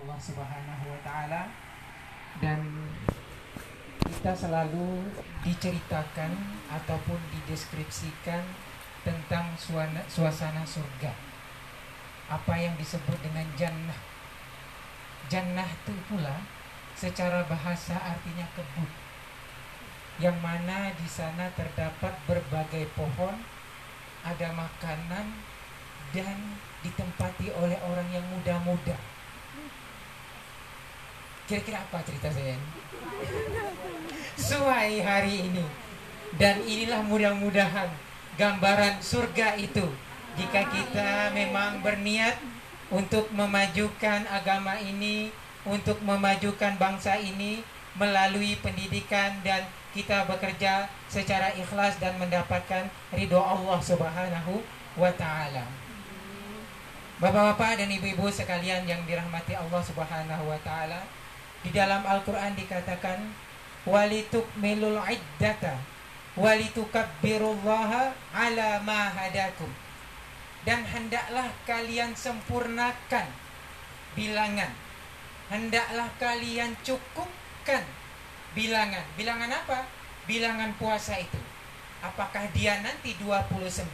Allah Subhanahu wa taala dan kita selalu diceritakan ataupun dideskripsikan tentang suasana, suasana surga. Apa yang disebut dengan jannah. Jannah itu pula secara bahasa artinya kebun. Yang mana di sana terdapat berbagai pohon, ada makanan dan ditempati oleh orang yang muda-muda. Kira-kira apa cerita saya ini? Suai hari ini. Dan inilah mudah-mudahan gambaran surga itu. Jika kita memang berniat untuk memajukan agama ini, untuk memajukan bangsa ini melalui pendidikan dan kita bekerja secara ikhlas dan mendapatkan ridho Allah Subhanahu wa taala. Bapak-bapak dan ibu-ibu sekalian yang dirahmati Allah Subhanahu wa taala, di dalam Al-Qur'an dikatakan walitukmilul iddata walitukabbirullaha ala ma hadakum. Dan hendaklah kalian sempurnakan bilangan. Hendaklah kalian cukupkan bilangan. Bilangan apa? Bilangan puasa itu. Apakah dia nanti 29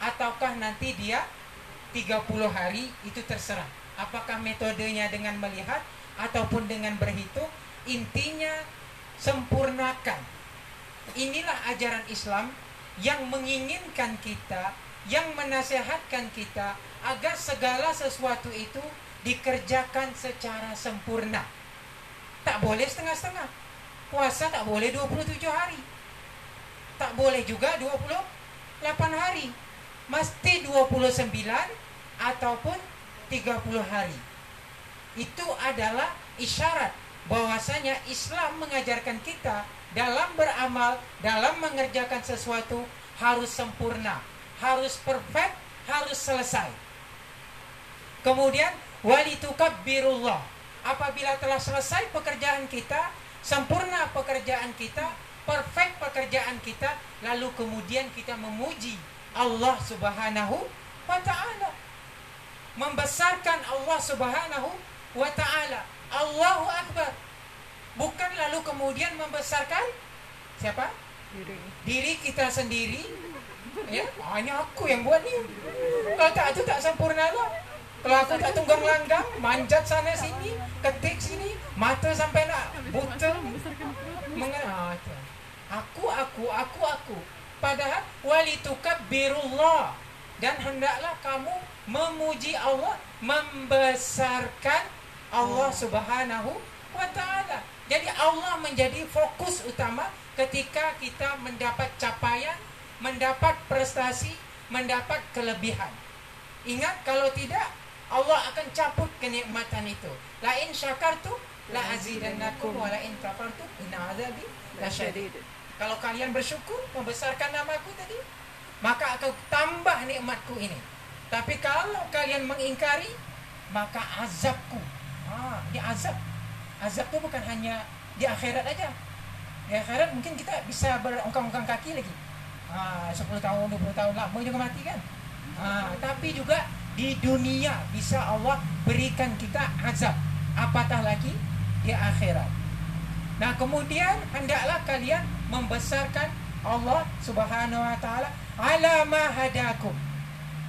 ataukah nanti dia 30 hari itu terserah. Apakah metodenya dengan melihat ataupun dengan berhitung, intinya sempurnakan. Inilah ajaran Islam yang menginginkan kita, yang menasehatkan kita agar segala sesuatu itu dikerjakan secara sempurna. Tak boleh setengah-setengah. Puasa tak boleh 27 hari. Tak boleh juga 28 hari. Mesti 29 ataupun 30 hari. Itu adalah isyarat bahwasanya Islam mengajarkan kita dalam beramal, dalam mengerjakan sesuatu harus sempurna, harus perfect, harus selesai. Kemudian walitukabbirullah. Apabila telah selesai pekerjaan kita, sempurna pekerjaan kita, perfect pekerjaan kita, lalu kemudian kita memuji Allah Subhanahu wa taala membesarkan Allah Subhanahu wa taala. Allahu akbar. Bukan lalu kemudian membesarkan siapa? Diri. Diri kita sendiri. Ya, hanya aku yang buat ni. Kalau tak itu tak sempurna lah. Kalau aku tak tunggang langgang, manjat sana sini, ketik sini, mata sampai nak buta. Mengenai Aku, aku, aku, aku. Padahal walitukabbirullah dan hendaklah kamu memuji Allah, membesarkan Allah Subhanahu wa taala. Jadi Allah menjadi fokus utama ketika kita mendapat capaian, mendapat prestasi, mendapat kelebihan. Ingat kalau tidak Allah akan cabut kenikmatan itu. La in syakartu la azidannakum wa la in kafartu inna azabi lasyadid. Kalau kalian bersyukur membesarkan namaku tadi, maka aku tambah nikmatku ini. Tapi kalau kalian mengingkari, maka azabku. Ah, ini azab. Azab itu bukan hanya di akhirat aja. Di akhirat mungkin kita bisa berongkang-ongkang kaki lagi. Ah, 10 tahun, 20 tahun lama juga mati kan. Ah, tapi juga di dunia bisa Allah berikan kita azab. Apatah lagi di akhirat. Nah, kemudian hendaklah kalian membesarkan Allah Subhanahu wa taala ala hadakum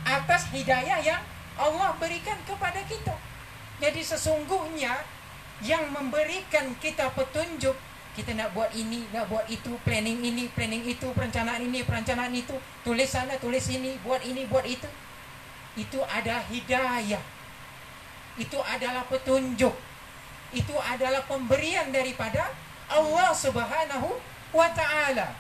atas hidayah yang Allah berikan kepada kita. Jadi sesungguhnya yang memberikan kita petunjuk kita nak buat ini, nak buat itu, planning ini, planning itu, perencanaan ini, perencanaan itu, tulis sana, tulis ini, buat ini, buat itu. Itu ada hidayah. Itu adalah petunjuk. Itu adalah pemberian daripada Allah Subhanahu wa taala.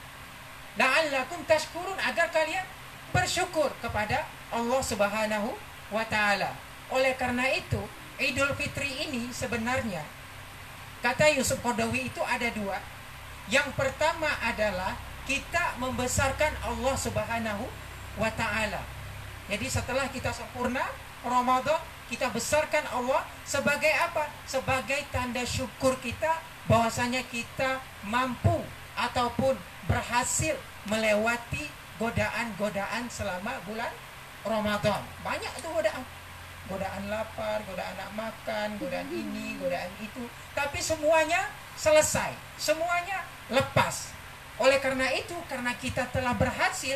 La'allakum tashkurun agar kalian bersyukur kepada Allah Subhanahu wa taala. Oleh karena itu, Idul Fitri ini sebenarnya kata Yusuf Qardawi itu ada dua. Yang pertama adalah kita membesarkan Allah Subhanahu wa taala. Jadi setelah kita sempurna Ramadan, kita besarkan Allah sebagai apa? Sebagai tanda syukur kita bahwasanya kita mampu ataupun berhasil melewati godaan-godaan selama bulan Ramadan. Banyak itu godaan. Godaan lapar, godaan nak makan, godaan ini, godaan itu. Tapi semuanya selesai, semuanya lepas. Oleh karena itu, karena kita telah berhasil,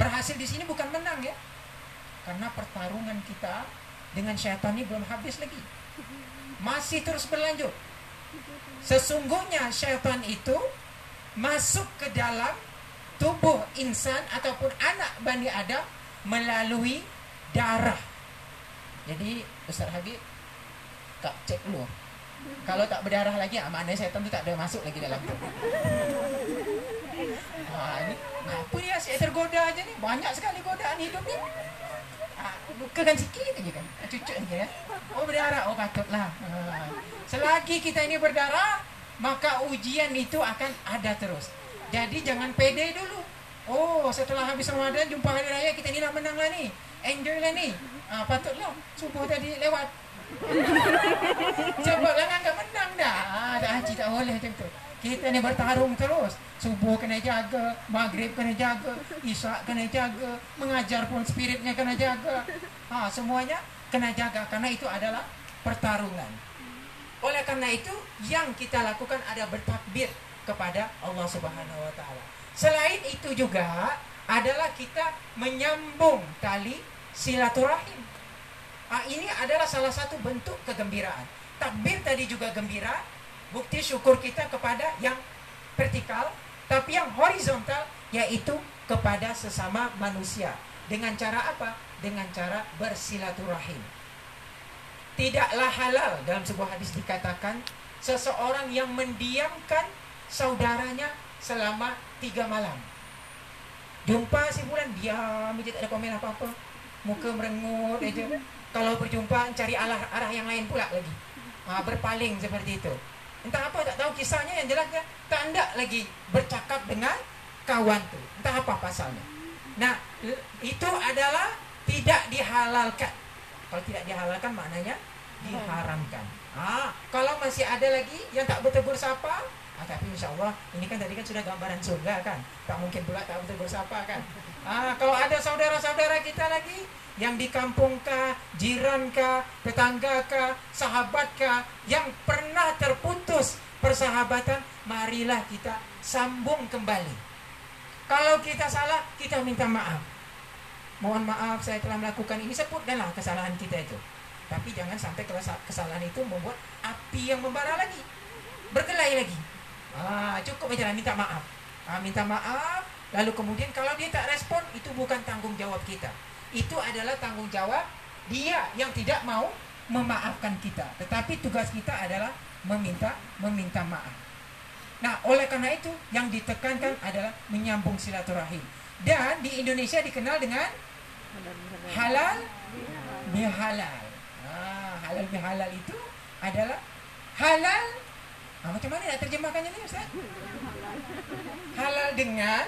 berhasil di sini bukan menang ya, karena pertarungan kita dengan syaitan ini belum habis lagi, masih terus berlanjut. Sesungguhnya syaitan itu masuk ke dalam tubuh insan ataupun anak Bani Adam melalui darah. Jadi Ustaz Habib tak cek dulu. Kalau tak berdarah lagi, ah, maknanya setan tu tak ada masuk lagi dalam tubuh. Ha, ini apa dia asyik tergoda aja ni? Banyak sekali godaan hidup ni. Ha, lukakan sikit aja kan. Cucuk aja ya. Oh berdarah, oh patutlah. Ha. Selagi kita ini berdarah, maka ujian itu akan ada terus. Jadi jangan pede dulu. Oh, setelah habis Ramadan jumpa hari raya kita ni nak menang lah ni. Enjoy lah ni. Ah, patutlah. Subuh tadi lewat. Coba lah kan menang dah. Ah, dah haji tak boleh macam tu. Kita ni bertarung terus. Subuh kena jaga, maghrib kena jaga, isyak kena jaga, mengajar pun spiritnya kena jaga. Ha, semuanya kena jaga karena itu adalah pertarungan. Oleh karena itu, yang kita lakukan ada bertakbir kepada Allah Subhanahu wa taala. Selain itu juga adalah kita menyambung tali silaturahim. Ah, ini adalah salah satu bentuk kegembiraan. Takbir tadi juga gembira, bukti syukur kita kepada yang vertikal, tapi yang horizontal yaitu kepada sesama manusia. Dengan cara apa? Dengan cara bersilaturahim. Tidaklah halal dalam sebuah hadis dikatakan seseorang yang mendiamkan saudaranya selama tiga malam. Jumpa si bulan diam, dia tak ada komen apa-apa. Muka merengut aja. Kalau berjumpa cari arah arah yang lain pula lagi. Ha, berpaling seperti itu. Entah apa tak tahu kisahnya yang jelas dia tak ada lagi bercakap dengan kawan tu. Entah apa pasalnya. Nah, itu adalah tidak dihalalkan. Kalau tidak dihalalkan maknanya diharamkan. Ah, kalau masih ada lagi yang tak bertegur sapa, Ah, tapi insya Allah ini kan tadi kan sudah gambaran surga kan. Tak mungkin pula tak betul bersapa kan. Ah, kalau ada saudara-saudara kita lagi yang di kampung kah, jiran kah, tetangga kah, sahabat kah, yang pernah terputus persahabatan, marilah kita sambung kembali. Kalau kita salah, kita minta maaf. Mohon maaf saya telah melakukan ini sebutkanlah kesalahan kita itu. Tapi jangan sampai kesalahan itu membuat api yang membara lagi. Berkelahi lagi. Ah, cukup aja minta maaf. Ah, minta maaf. Lalu kemudian kalau dia tak respon, itu bukan tanggung jawab kita. Itu adalah tanggung jawab dia yang tidak mau memaafkan kita. Tetapi tugas kita adalah meminta meminta maaf. Nah, oleh karena itu yang ditekankan adalah menyambung silaturahim. Dan di Indonesia dikenal dengan halal bihalal. Ah, halal bihalal itu adalah halal Nah, macam mana terjemahkannya ni Ustaz? Halal dengan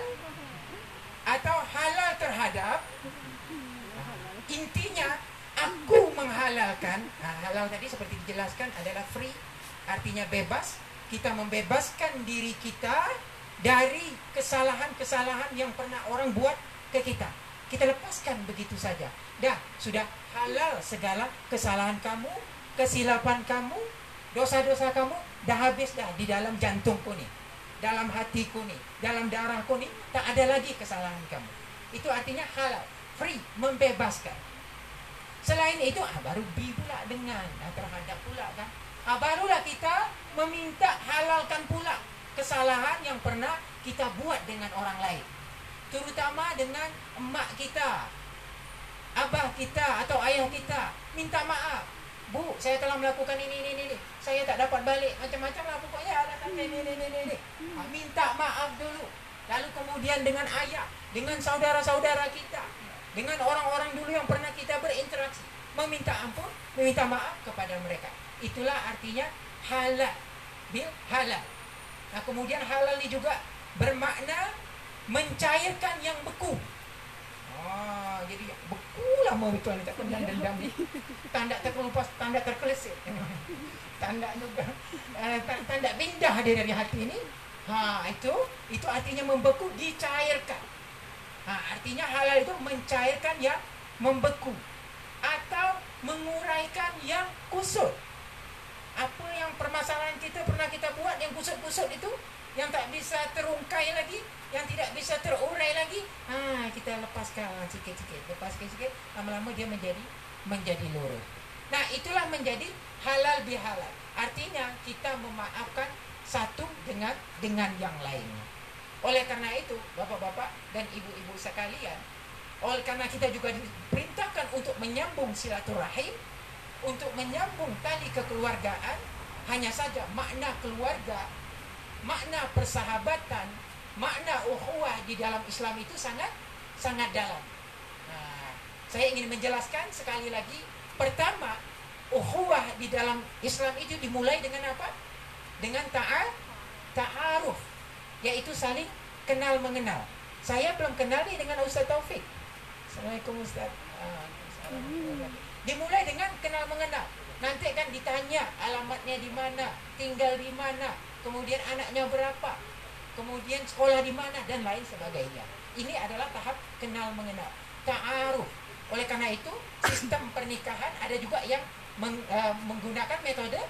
atau halal terhadap intinya aku menghalalkan nah, halal tadi seperti dijelaskan adalah free artinya bebas kita membebaskan diri kita dari kesalahan-kesalahan yang pernah orang buat ke kita. Kita lepaskan begitu saja. Dah sudah halal segala kesalahan kamu kesilapan kamu dosa-dosa kamu dah habis dah di dalam jantungku ni dalam hatiku ni dalam darahku ni tak ada lagi kesalahan kamu. Itu artinya halal free membebaskan. Selain itu ah, baru bi pula dengan ah, terhadap pula kan. Ah, barulah kita meminta halalkan pula kesalahan yang pernah kita buat dengan orang lain. Terutama dengan emak kita abah kita atau ayah kita. Minta maaf Bu, saya telah melakukan ini, ini, ini. Saya tak dapat balik. Macam-macam lah pokoknya alasan ini, ini, ini, ini. Ha, minta maaf dulu. Lalu kemudian dengan ayah, dengan saudara-saudara kita, dengan orang-orang dulu yang pernah kita berinteraksi. Meminta ampun, meminta maaf kepada mereka. Itulah artinya halal. Bil halal. Nah kemudian halal ini juga bermakna mencairkan yang beku. Ah, jadi beku lama betul ni tak pernah dendam ni. Tanda terkelupas, tanda terkelesir. tanda juga uh, tanda pindah dia dari hati ni. Ha, itu itu artinya membeku dicairkan. Ha, artinya halal itu mencairkan yang membeku atau menguraikan yang kusut. Apa yang permasalahan kita pernah kita buat yang kusut-kusut itu, yang tak bisa terungkai lagi, yang tidak bisa terurai lagi, ah kita lepaskan sikit-sikit, lepaskan sikit, lama-lama dia menjadi menjadi lurus. Nah, itulah menjadi halal bihalal. Artinya kita memaafkan satu dengan dengan yang lainnya. Oleh karena itu, bapak-bapak dan ibu-ibu sekalian, oleh karena kita juga diperintahkan untuk menyambung silaturahim, untuk menyambung tali kekeluargaan, hanya saja makna keluarga, makna persahabatan, makna ukhuwah di dalam Islam itu sangat sangat dalam. Nah, saya ingin menjelaskan sekali lagi, pertama, ukhuwah di dalam Islam itu dimulai dengan apa? Dengan ta'al, ta'aruf, yaitu saling kenal mengenal. Saya belum kenal nih dengan Ustaz Taufik. Assalamualaikum Ustaz. Dimulai dengan kenal mengenal. Nanti kan ditanya alamatnya di mana, tinggal di mana, kemudian anaknya berapa, kemudian sekolah di mana dan lain sebagainya. Ini adalah tahap kenal mengenal. Ta'aruf. Oleh karena itu, sistem pernikahan ada juga yang meng, uh, menggunakan metode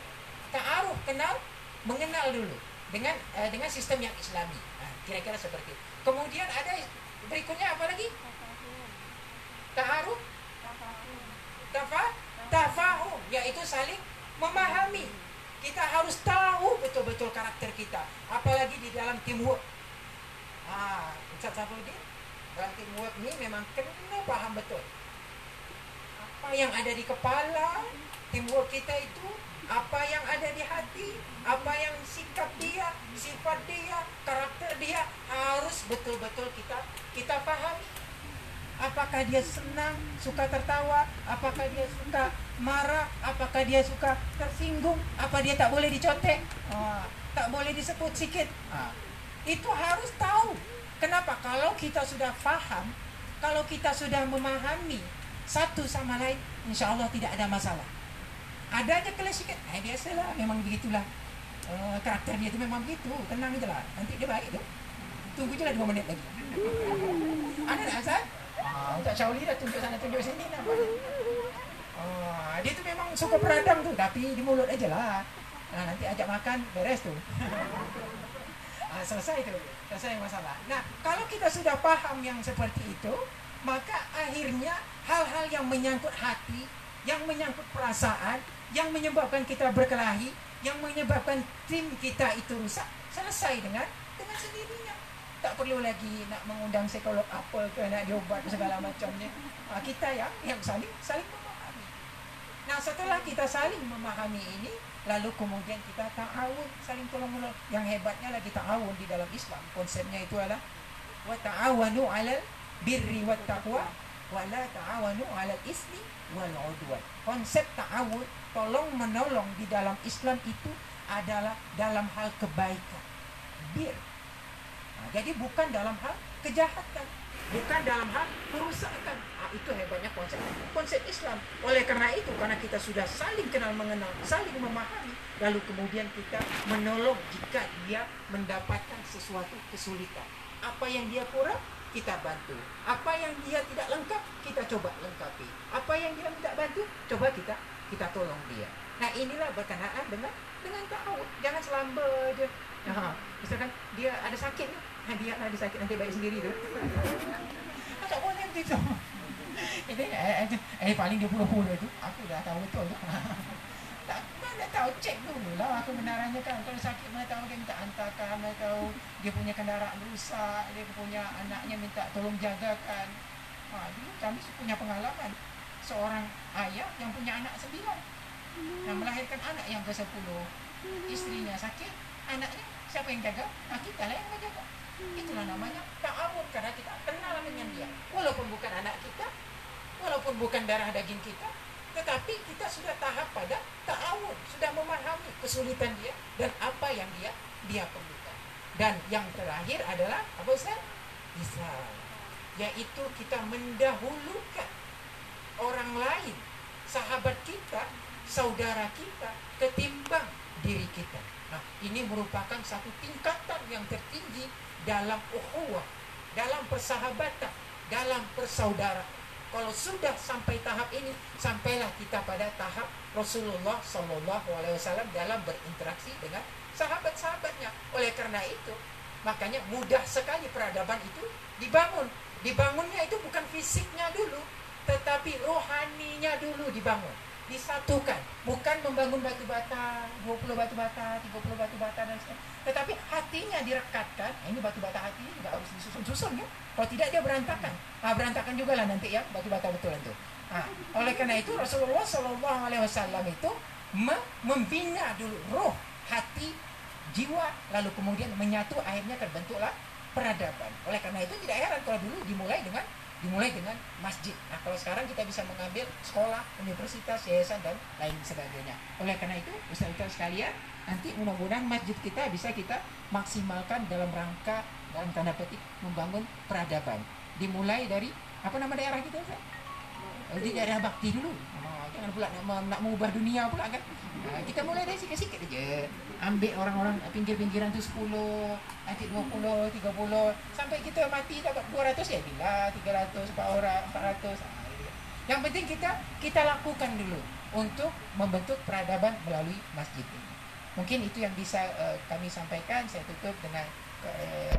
ta'aruf, kenal mengenal dulu dengan uh, dengan sistem yang islami. Nah, kira-kira seperti itu. Kemudian ada berikutnya apa lagi? Ta'aruf tafa tafahum yaitu saling memahami kita harus tahu betul-betul karakter kita apalagi di dalam teamwork ah Ustaz Safruddin dalam teamwork ini memang kena paham betul. Apa yang ada di kepala teamwork kita itu apa yang ada di hati apa yang sikap dia sifat dia karakter dia harus betul-betul kita kita pahami apakah dia senang, suka tertawa, apakah dia suka marah, apakah dia suka tersinggung, apa dia tak boleh dicontek, ah, tak boleh disebut sikit. Ah, itu harus tahu. Kenapa? Kalau kita sudah faham, kalau kita sudah memahami satu sama lain, insya Allah tidak ada masalah. Ada aja kelas sikit, eh biasalah, memang begitulah. Uh, karakter dia itu memang begitu, tenang aja lah. Nanti dia baik tu. Tunggu je lah dua menit lagi. ada tak Azad? Ah, tak Shauli dah tunjuk sana tunjuk sini nampak. Ah, dia tu memang suka peradang tu tapi di mulut aja lah. Nah, nanti ajak makan beres tu. ah, selesai tu. Selesai masalah. Nah, kalau kita sudah paham yang seperti itu, maka akhirnya hal-hal yang menyangkut hati, yang menyangkut perasaan, yang menyebabkan kita berkelahi, yang menyebabkan tim kita itu rusak, selesai dengan dengan sendirinya tak perlu lagi nak mengundang psikolog apa ke nak diobat segala macamnya ha, kita yang yang saling saling nah setelah kita saling memahami ini lalu kemudian kita ta'awun saling tolong menolong. Yang hebatnya lagi ta'awun di dalam Islam. Konsepnya itu adalah wa ta'awanu 'alal birri wat taqwa wa la ta'awanu 'alal ismi wal 'udwan konsep ta'awun tolong menolong di dalam Islam itu adalah dalam hal kebaikan. Bir Nah, jadi bukan dalam hal kejahatan, bukan dalam hal kerusakan. Nah, itu hebatnya konsep konsep Islam. Oleh karena itu, karena kita sudah saling kenal mengenal, saling memahami, lalu kemudian kita menolong jika dia mendapatkan sesuatu kesulitan. Apa yang dia kurang, kita bantu. Apa yang dia tidak lengkap, kita coba lengkapi. Apa yang dia tidak bantu, coba kita kita tolong dia. Nah inilah berkenaan dengan dengan tahu. Jangan selamba. Ha, misalkan dia ada sakit, ha, dia ada sakit nanti baik sendiri tu. Tak boleh begitu. Ini eh, eh, eh paling dia puluh-puluh tu, aku dah tahu betul. tak mana tahu? Cek dulu lah kebenarannya kan kalau sakit mana tahu dia minta hantarkan mana tahu. Dia punya kendaraan rusak dia punya anaknya minta tolong jagakan. Ha, dulu kami punya pengalaman. Seorang ayah yang punya anak sembilan. Yang melahirkan anak yang ke sepuluh. Istrinya sakit anaknya siapa yang jaga? Nah kita lah yang menjaga. Itulah namanya ta'awun karena kita kenal dengan dia. Walaupun bukan anak kita, walaupun bukan darah daging kita, tetapi kita sudah tahap pada ta'awun, sudah memahami kesulitan dia dan apa yang dia dia perlukan. Dan yang terakhir adalah apa Ustaz? Bisa. Yaitu kita mendahulukan orang lain, sahabat kita, saudara kita ketimbang diri kita. Nah, ini merupakan satu tingkatan yang tertinggi dalam ukhuwah, dalam persahabatan, dalam persaudaraan. kalau sudah sampai tahap ini sampailah kita pada tahap Rasulullah Wasallam dalam berinteraksi dengan sahabat-sahabatnya. Oleh karena itu makanya mudah sekali peradaban itu dibangun. Dibangunnya itu bukan fisiknya dulu tetapi rohaninya dulu dibangun disatukan. Bukan membangun batu bata 20 batu bata 30 batu bata dan sebagainya. Tetapi hatinya direkatkan. Nah, ini batu bata hati nggak harus disusun-susun ya. Kalau tidak dia berantakan. Nah, berantakan juga lah nanti ya batu bata betul itu. Nah, oleh karena itu Rasulullah Shallallahu Alaihi Wasallam itu membina dulu roh hati jiwa lalu kemudian menyatu akhirnya terbentuklah peradaban. Oleh karena itu tidak heran kalau dulu dimulai dengan dimulai dengan masjid. Nah, kalau sekarang kita bisa mengambil sekolah, universitas, yayasan dan lain sebagainya. Oleh karena itu, Ustaz-Ustaz sekalian, nanti mudah-mudahan masjid kita bisa kita maksimalkan dalam rangka dalam tanda petik membangun peradaban. Dimulai dari apa nama daerah kita, Ustaz? Di daerah bakti dulu. Jangan pula nak, nak mengubah dunia pula kan. Nah, kita mulai dari sikit-sikit aja. Ambil orang-orang pinggir-pinggiran tu 10 nanti 20 30 sampai kita mati dapat 200 ya bila. 300 4 orang 400 yang penting kita kita lakukan dulu untuk membentuk peradaban melalui masjid ini. Mungkin itu yang bisa uh, kami sampaikan. Saya tutup dengan uh,